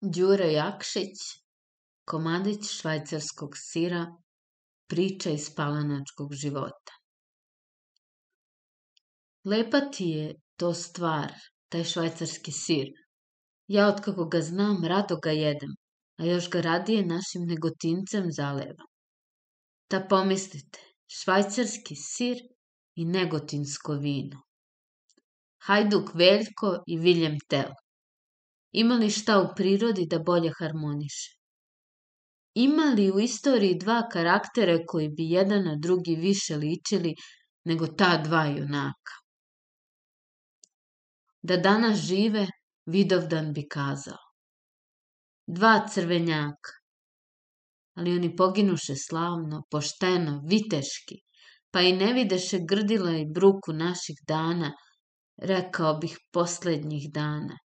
Đuro Jakšić, komadić švajcarskog sira, priča iz palanačkog života. Lepa ti je to stvar, taj švajcarski sir. Ja od kako ga znam, rado ga jedem, a još ga radije našim negotincem zalevam. Ta pomislite, švajcarski sir i negotinsko vino. Hajduk Veljko i Viljem Tel. Ima li šta u prirodi da bolje harmoniše? Ima li u istoriji dva karaktera koji bi jedan na drugi više ličili nego ta dva junaka? Da danas žive, Vidovdan bi kazao. Dva crvenjaka, ali oni poginuše slavno, pošteno, viteški, pa i ne videše grdila i bruku naših dana, rekao bih poslednjih dana.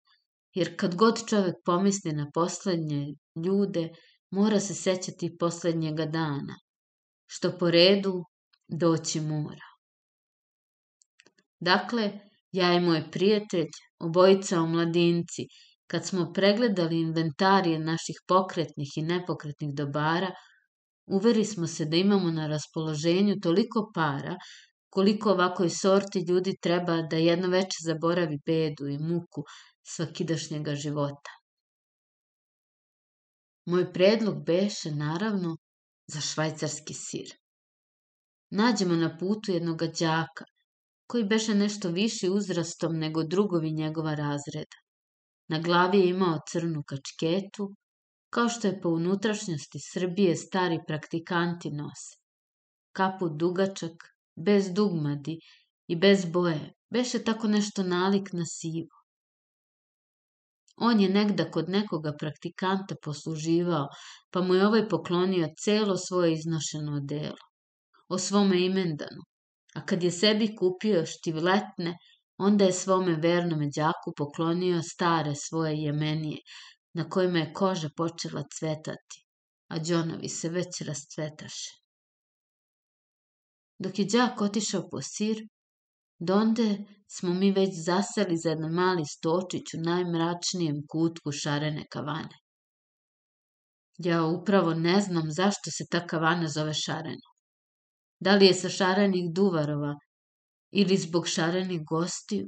Jer kad god čovek pomisli na poslednje ljude, mora se sećati poslednjega dana, što po redu doći mora. Dakle, ja i moj prijatelj, obojica omladinci, kad smo pregledali inventarije naših pokretnih i nepokretnih dobara, uveri smo se da imamo na raspoloženju toliko para koliko ovakoj sorti ljudi treba da jedno veče zaboravi bedu i muku svakidašnjega života. Moj predlog beše, naravno, za švajcarski sir. Nađemo na putu jednog đaka, koji beše nešto viši uzrastom nego drugovi njegova razreda. Na glavi je imao crnu kačketu, kao što je po unutrašnjosti Srbije stari praktikanti nose. Kaput dugačak, bez dugmadi i bez boje, beše tako nešto nalik na sivo. On je negda kod nekoga praktikanta posluživao, pa mu je ovaj poklonio celo svoje iznošeno delo. O svome imendanu, a kad je sebi kupio štivletne, onda je svome vernome đaku poklonio stare svoje jemenije, na kojima je koža počela cvetati, a džonovi se već rascvetaše. Dok je đak otišao po sir, donde smo mi već zaseli za jedan mali stočić u najmračnijem kutku šarene kavane. Ja upravo ne znam zašto se ta kavana zove šarena. Da li je sa šarenih duvarova ili zbog šarenih gostiju?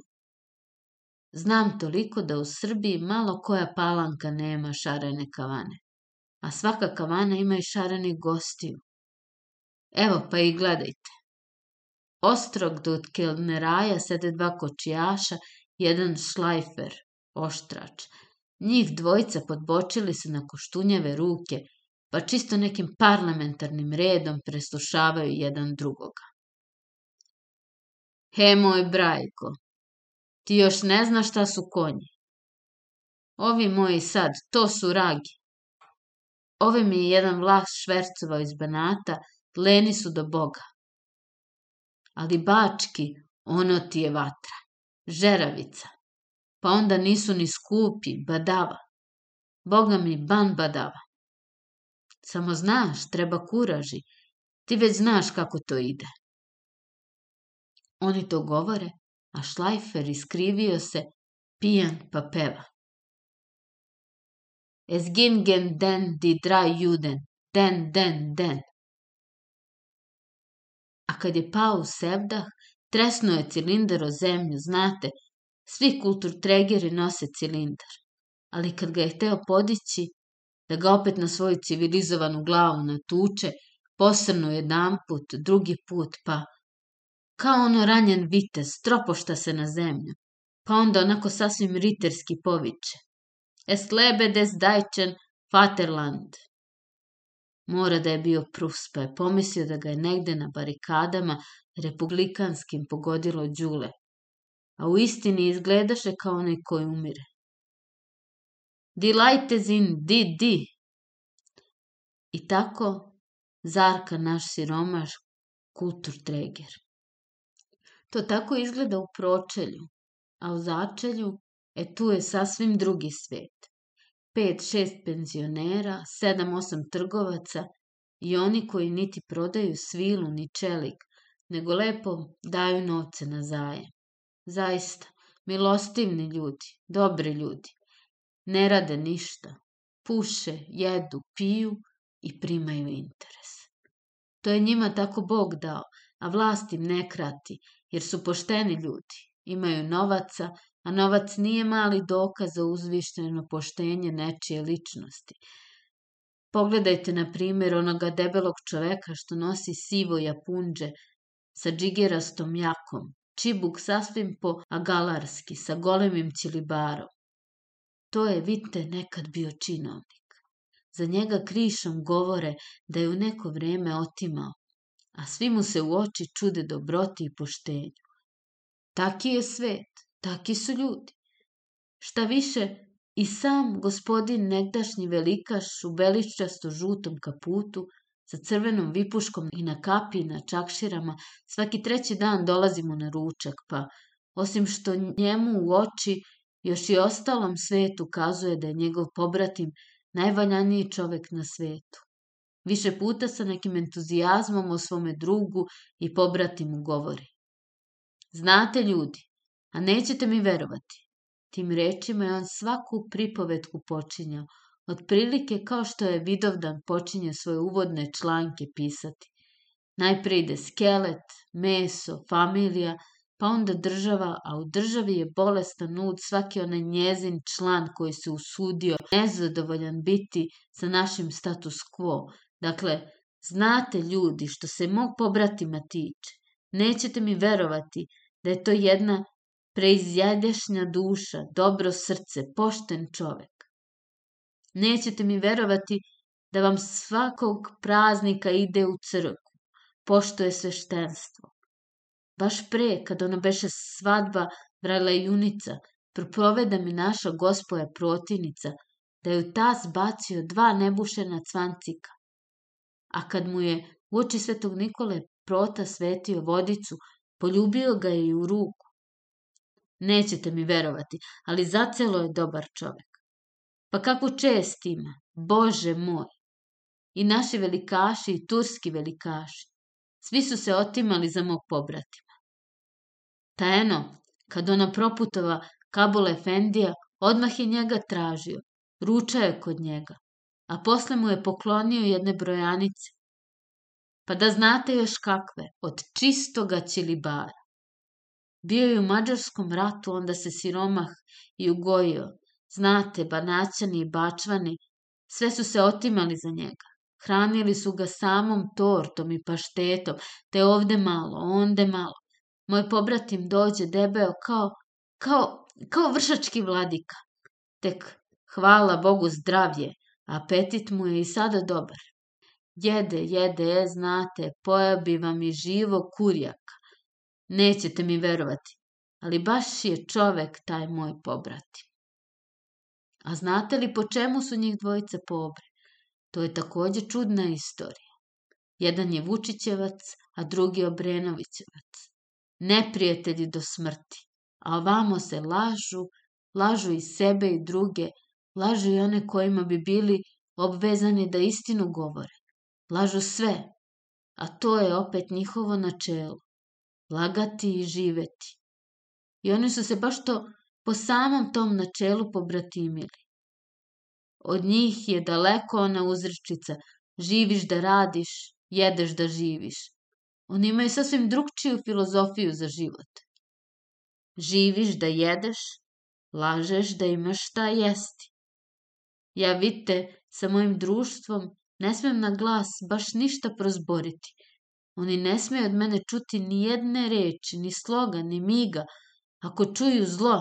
Znam toliko da u Srbiji malo koja palanka nema šarene kavane, a svaka kavana ima i šarenih gostiju. Evo pa i gledajte. Ostrog do Kelneraja sede dva kočijaša, jedan šlajfer, oštrač. Njih dvojica podbočili se na koštunjeve ruke pa čisto nekim parlamentarnim redom preslušavaju jedan drugoga. He, moj brajko, ti još ne znaš šta su konji. Ovi moji sad, to su ragi. Ove mi je jedan vlah švercovao iz Banata, leni su do Boga. Ali bački, ono ti je vatra, žeravica. Pa onda nisu ni skupi, badava. Boga mi, ban badava. Samo znaš, treba kuraži. Ti već znaš kako to ide. Oni to govore, a Šlajfer iskrivio se, pijan pa peva. Es gingen den di drei juden, den, den, den. A kad je pao u sevdah, tresnuo je cilindar o zemlju, znate, svi kulturtregeri nose cilindar. Ali kad ga je hteo podići, da ga opet na svoju civilizovanu glavu natuče, posrnu jedan put, drugi put, pa kao ono ranjen vitez, tropošta se na zemlju, pa onda onako sasvim riterski poviče. Es lebe des dajčen Vaterland. Mora da je bio Prus, pa je pomislio da ga je negde na barikadama republikanskim pogodilo đule, a u istini izgledaše kao onaj koji umire. Dilajtezin, di, di. I tako zarka naš siromaš kultur treger. To tako izgleda u pročelju, a u začelju, e tu je sasvim drugi svet. Pet, šest penzionera, sedam, osam trgovaca i oni koji niti prodaju svilu ni čelik, nego lepo daju novce na zajem. Zaista, milostivni ljudi, dobri ljudi, ne rade ništa, puše, jedu, piju i primaju interes. To je njima tako Bog dao, a vlast im ne krati, jer su pošteni ljudi, imaju novaca, a novac nije mali dokaz za uzvišteno poštenje nečije ličnosti. Pogledajte, na primjer, onoga debelog čoveka što nosi sivo japunđe sa džigerastom jakom, čibuk sasvim po agalarski, sa golemim ćilibarom. To je, vidite, nekad bio činovnik. Za njega krišom govore da je u neko vreme otimao, a svi mu se u oči čude dobroti i poštenju. Taki je svet, taki su ljudi. Šta više, i sam gospodin negdašnji velikaš u beličasto žutom kaputu, sa crvenom vipuškom i na kapi na čakširama, svaki treći dan dolazimo na ručak, pa osim što njemu u oči još i ostalom svetu kazuje da je njegov pobratim najvaljaniji čovek na svetu. Više puta sa nekim entuzijazmom o svome drugu i pobratimu govori. Znate ljudi, a nećete mi verovati, tim rečima je on svaku pripovetku počinjao, otprilike kao što je Vidovdan počinje svoje uvodne članke pisati. Najpre ide skelet, meso, familija, pa onda država, a u državi je bolestan nud svaki onaj njezin član koji se usudio nezadovoljan biti sa našim status quo. Dakle, znate ljudi što se mog pobratima tiče, nećete mi verovati da je to jedna preizjadešnja duša, dobro srce, pošten čovek. Nećete mi verovati da vam svakog praznika ide u crkvu, pošto je sveštenstvo. Baš pre, kad ona beše svadba vrala junica, propoveda mi naša gospoja protivnica, da je u tas bacio dva nebušena cvancika. A kad mu je u oči svetog Nikole prota svetio vodicu, poljubio ga je i u ruku. Nećete mi verovati, ali zacelo je dobar čovek. Pa kako čest ima, Bože moj! I naši velikaši i turski velikaši. Svi su se otimali za mog pobratima. Ta eno, kad ona proputova Kabul Efendija, odmah je njega tražio, ruča je kod njega, a posle mu je poklonio jedne brojanice. Pa da znate još kakve, od čistoga ćilibara. Bio je u mađarskom ratu, onda se siromah i ugojio. Znate, banaćani i bačvani, sve su se otimali za njega. Hranili su ga samom tortom i paštetom, te ovde malo, onde malo. Moj pobratim dođe debeo kao, kao, kao vršački vladika. Tek, hvala Bogu zdravlje, apetit mu je i sada dobar. Jede, jede, e, znate, pojabi vam i živo kurjaka. Nećete mi verovati, ali baš je čovek taj moj pobrati. A znate li po čemu su njih dvojice pobre? To je takođe čudna istorija. Jedan je Vučićevac, a drugi Obrenovićevac. Neprijatelji do smrti. A ovamo se lažu, lažu i sebe i druge, lažu i one kojima bi bili obvezani da istinu govore. Lažu sve, a to je opet njihovo načelo lagati i živeti. I oni su se baš to po samom tom načelu pobratimili. Od njih je daleko ona uzrečica živiš da radiš, jedeš da živiš. Oni imaju sasvim drugčiju filozofiju za život. Živiš da jedeš, lažeš da imaš šta jesti. Ja vidite, sa mojim društvom ne smem na glas baš ništa prozboriti, Oni ne smeju od mene čuti ni jedne reči, ni sloga, ni miga. Ako čuju zlo,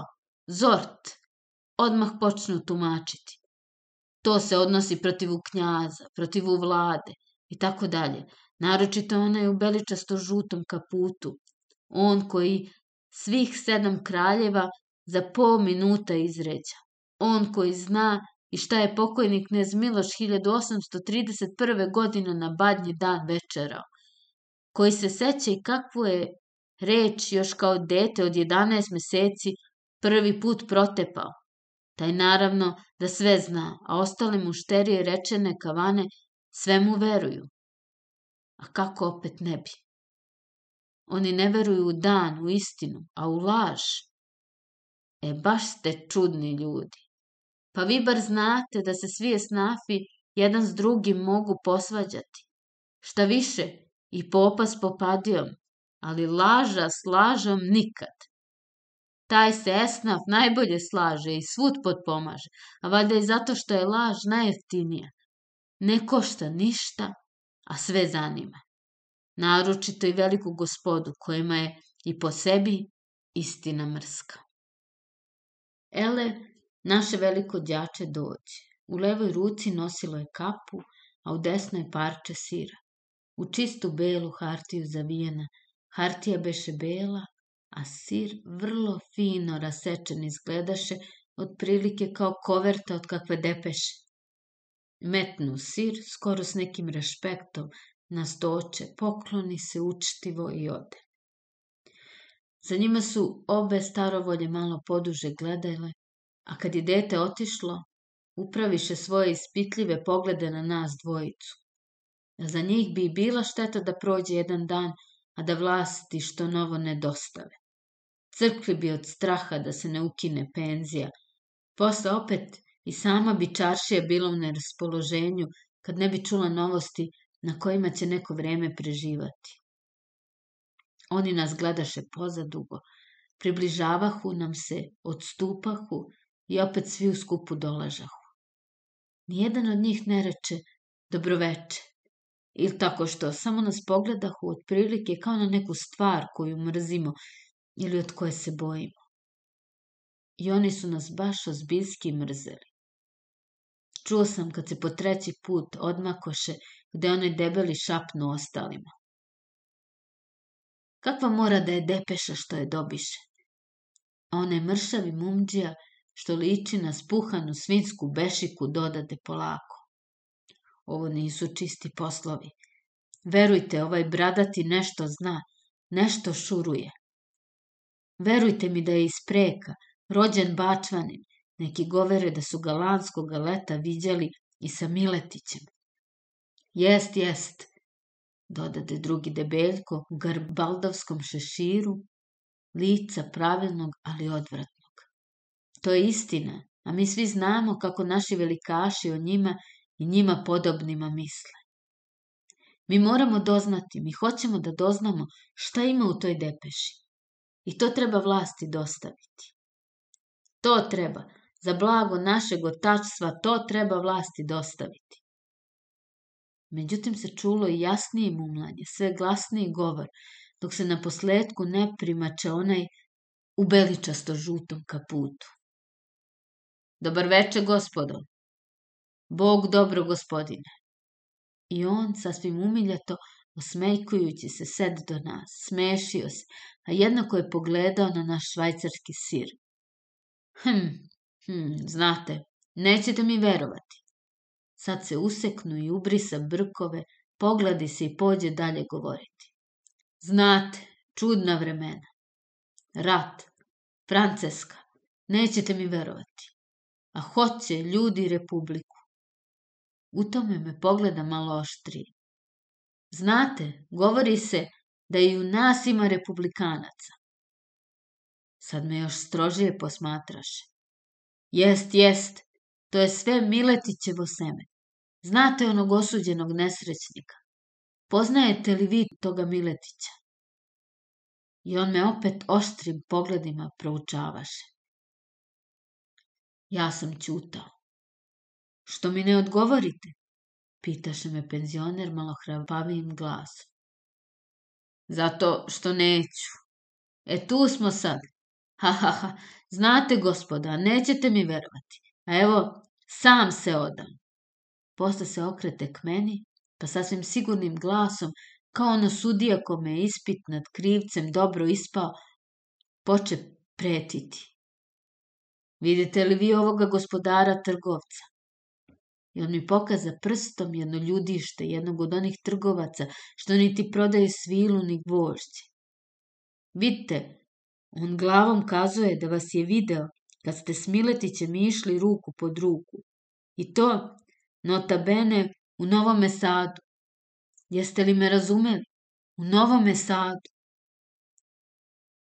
zort, odmah počnu tumačiti. To se odnosi protiv knjaza, protiv vlade i tako dalje. Naročito onaj u beličasto žutom kaputu. On koji svih sedam kraljeva za pol minuta izređa. On koji zna i šta je pokojnik Knez Miloš 1831. godine na badnji dan večerao koji se seća i kakvu je reč još kao dete od 11 meseci prvi put protepao. Taj naravno da sve zna, a ostale mušterije rečene kavane sve mu veruju. A kako opet ne bi? Oni ne veruju u dan, u istinu, a u laž. E, baš ste čudni ljudi. Pa vi bar znate da se svi esnafi jedan s drugim mogu posvađati. Šta više, i popa s popadijom, ali laža s lažom nikad. Taj se esnaf najbolje slaže i svud potpomaže, a valjda i zato što je laž najjeftinija. Ne košta ništa, a sve zanima. Naročito i veliku gospodu, kojima je i po sebi istina mrska. Ele, naše veliko đače dođe. U levoj ruci nosilo je kapu, a u desnoj parče sira. U čistu belu hartiju zavijena, hartija beše bela, a sir vrlo fino rasečen izgledaše, otprilike kao koverta od kakve depeše. Metnu sir, skoro s nekim rešpektom, na stoće, pokloni se učtivo i ode. Za njima su obe starovolje malo poduže gledale, a kad je dete otišlo, upraviše svoje ispitljive poglede na nas dvojicu. Za njih bi bila šteta da prođe jedan dan, a da vlasti što novo ne dostave. Crkvi bi od straha da se ne ukine penzija. Posle opet i sama bi čaršija bila u neraspoloženju kad ne bi čula novosti na kojima će neko vreme preživati. Oni nas gledaše pozadugo, približavahu nam se, odstupahu i opet svi u skupu dolažahu. Nijedan od njih ne reče dobroveče, ili tako što samo nas pogledahu otprilike kao na neku stvar koju mrzimo ili od koje se bojimo. I oni su nas baš ozbiljski mrzeli. Čuo sam kad se po treći put odmakoše gde onaj debeli šapnu ostalima. Kakva mora da je depeša što je dobiše? A onaj mršavi mumđija što liči na spuhanu svinsku bešiku dodade polako. Ovo nisu čisti poslovi. Verujte, ovaj bradati nešto zna, nešto šuruje. Verujte mi da je iz preka, rođen bačvanin, neki govere da su ga lanskog leta viđali i sa Miletićem. Jest, jest, dodade drugi debeljko u garbaldovskom šeširu, lica pravilnog, ali odvratnog. To je istina, a mi svi znamo kako naši velikaši o njima i njima podobnima misle. Mi moramo doznati, mi hoćemo da doznamo šta ima u toj depeši. I to treba vlasti dostaviti. To treba, za blago našeg otačstva, to treba vlasti dostaviti. Međutim se čulo i jasnije mumlanje, sve glasniji govor, dok se na posledku ne primače onaj u beličasto žutom kaputu. Dobar veče, gospodo. Bog dobro, gospodine. I on, sasvim umiljato, osmejkujući se sed do nas, smešio se, a jednako je pogledao na naš švajcarski sir. Hm, hm, znate, nećete mi verovati. Sad se useknu i ubrisa brkove, pogladi se i pođe dalje govoriti. Znate, čudna vremena. Rat, Franceska, nećete mi verovati. A hoće ljudi republiku. U tome me pogleda malo oštrije. Znate, govori se da i u nas ima republikanaca. Sad me još strožije posmatraše. Jest, jest, to je sve Miletićevo seme. Znate onog osuđenog nesrećnika? Poznajete li vi toga Miletića? I on me opet oštrim pogledima proučavaše. Ja sam ćutao. Što mi ne odgovorite? Pitaše me penzioner malo hrabavijim glasom. Zato što neću. E tu smo sad. Ha, ha, ha. Znate, gospoda, nećete mi verovati. A evo, sam se odam. Posle se okrete k meni, pa sasvim sigurnim glasom, kao ono sudija kome je ispit nad krivcem dobro ispao, poče pretiti. Vidite li vi ovoga gospodara trgovca? I on mi pokaza prstom jedno ljudište, jednog od onih trgovaca, što niti prodaje svilu ni gvožđe. Vidite, on glavom kazuje da vas je video kad ste s Miletićem išli ruku pod ruku. I to Nota bene u Novome Sadu. Jeste li me razumeli? U Novome Sadu.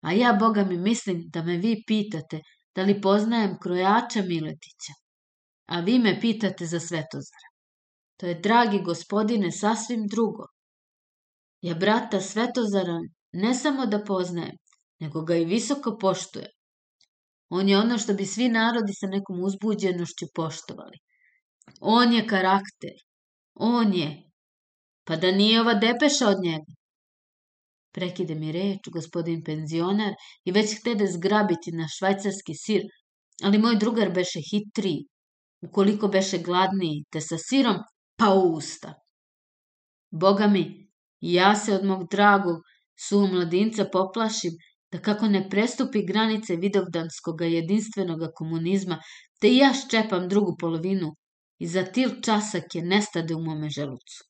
A ja, boga mi, mislim da me vi pitate da li poznajem krojača Miletića. A vi me pitate za Svetozara. To je, dragi gospodine, sasvim drugo. Ja brata Svetozara ne samo da poznajem, nego ga i visoko poštujem. On je ono što bi svi narodi sa nekom uzbuđenošću poštovali. On je karakter. On je. Pa da nije ova depeša od njega. Prekide mi reč, gospodin penzionar, i već htede zgrabiti na švajcarski sir, ali moj drugar beše hitri, ukoliko beše gladniji, te sa sirom, pa u usta. Boga mi, ja se od mog dragog su mladinca poplašim da kako ne prestupi granice vidovdanskog jedinstvenog komunizma, te ja ščepam drugu polovinu i za til časak je nestade u mome želucu.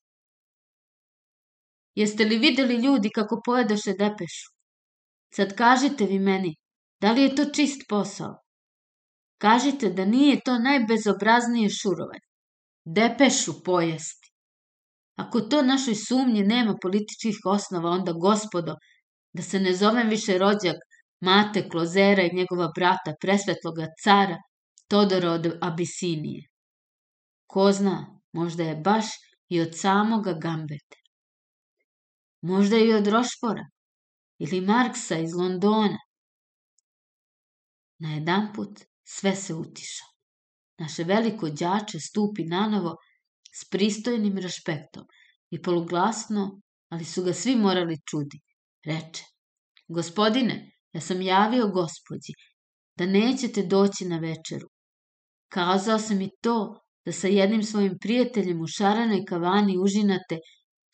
Jeste li videli ljudi kako pojedoše depešu? Sad kažite vi meni, da li je to čist posao? Kažite da nije to najbezobraznije šurovanje. Depešu pojesti. Ako to našoj sumnji nema političkih osnova, onda gospodo, da se ne zovem više rođak Mate Klozera i njegova brata, presvetloga cara, Todora od Abisinije. Ko zna, možda je baš i od samoga Gambete. Možda i od Rošfora ili Marksa iz Londona. Na jedan put sve se utiša. Naše veliko đače stupi nanovo s pristojnim respektom i poluglasno, ali su ga svi morali čudi. Reče, gospodine, ja sam javio gospođi da nećete doći na večeru. Kazao sam i to da sa jednim svojim prijateljem u šaranoj kavani užinate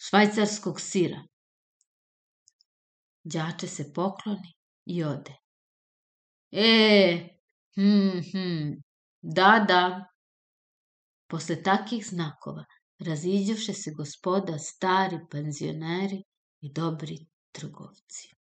švajcarskog sira. Đače se pokloni i ode. E, hm, hm, da, da. Posle takih znakova raziđavše se gospoda stari penzioneri i dobri trgovci.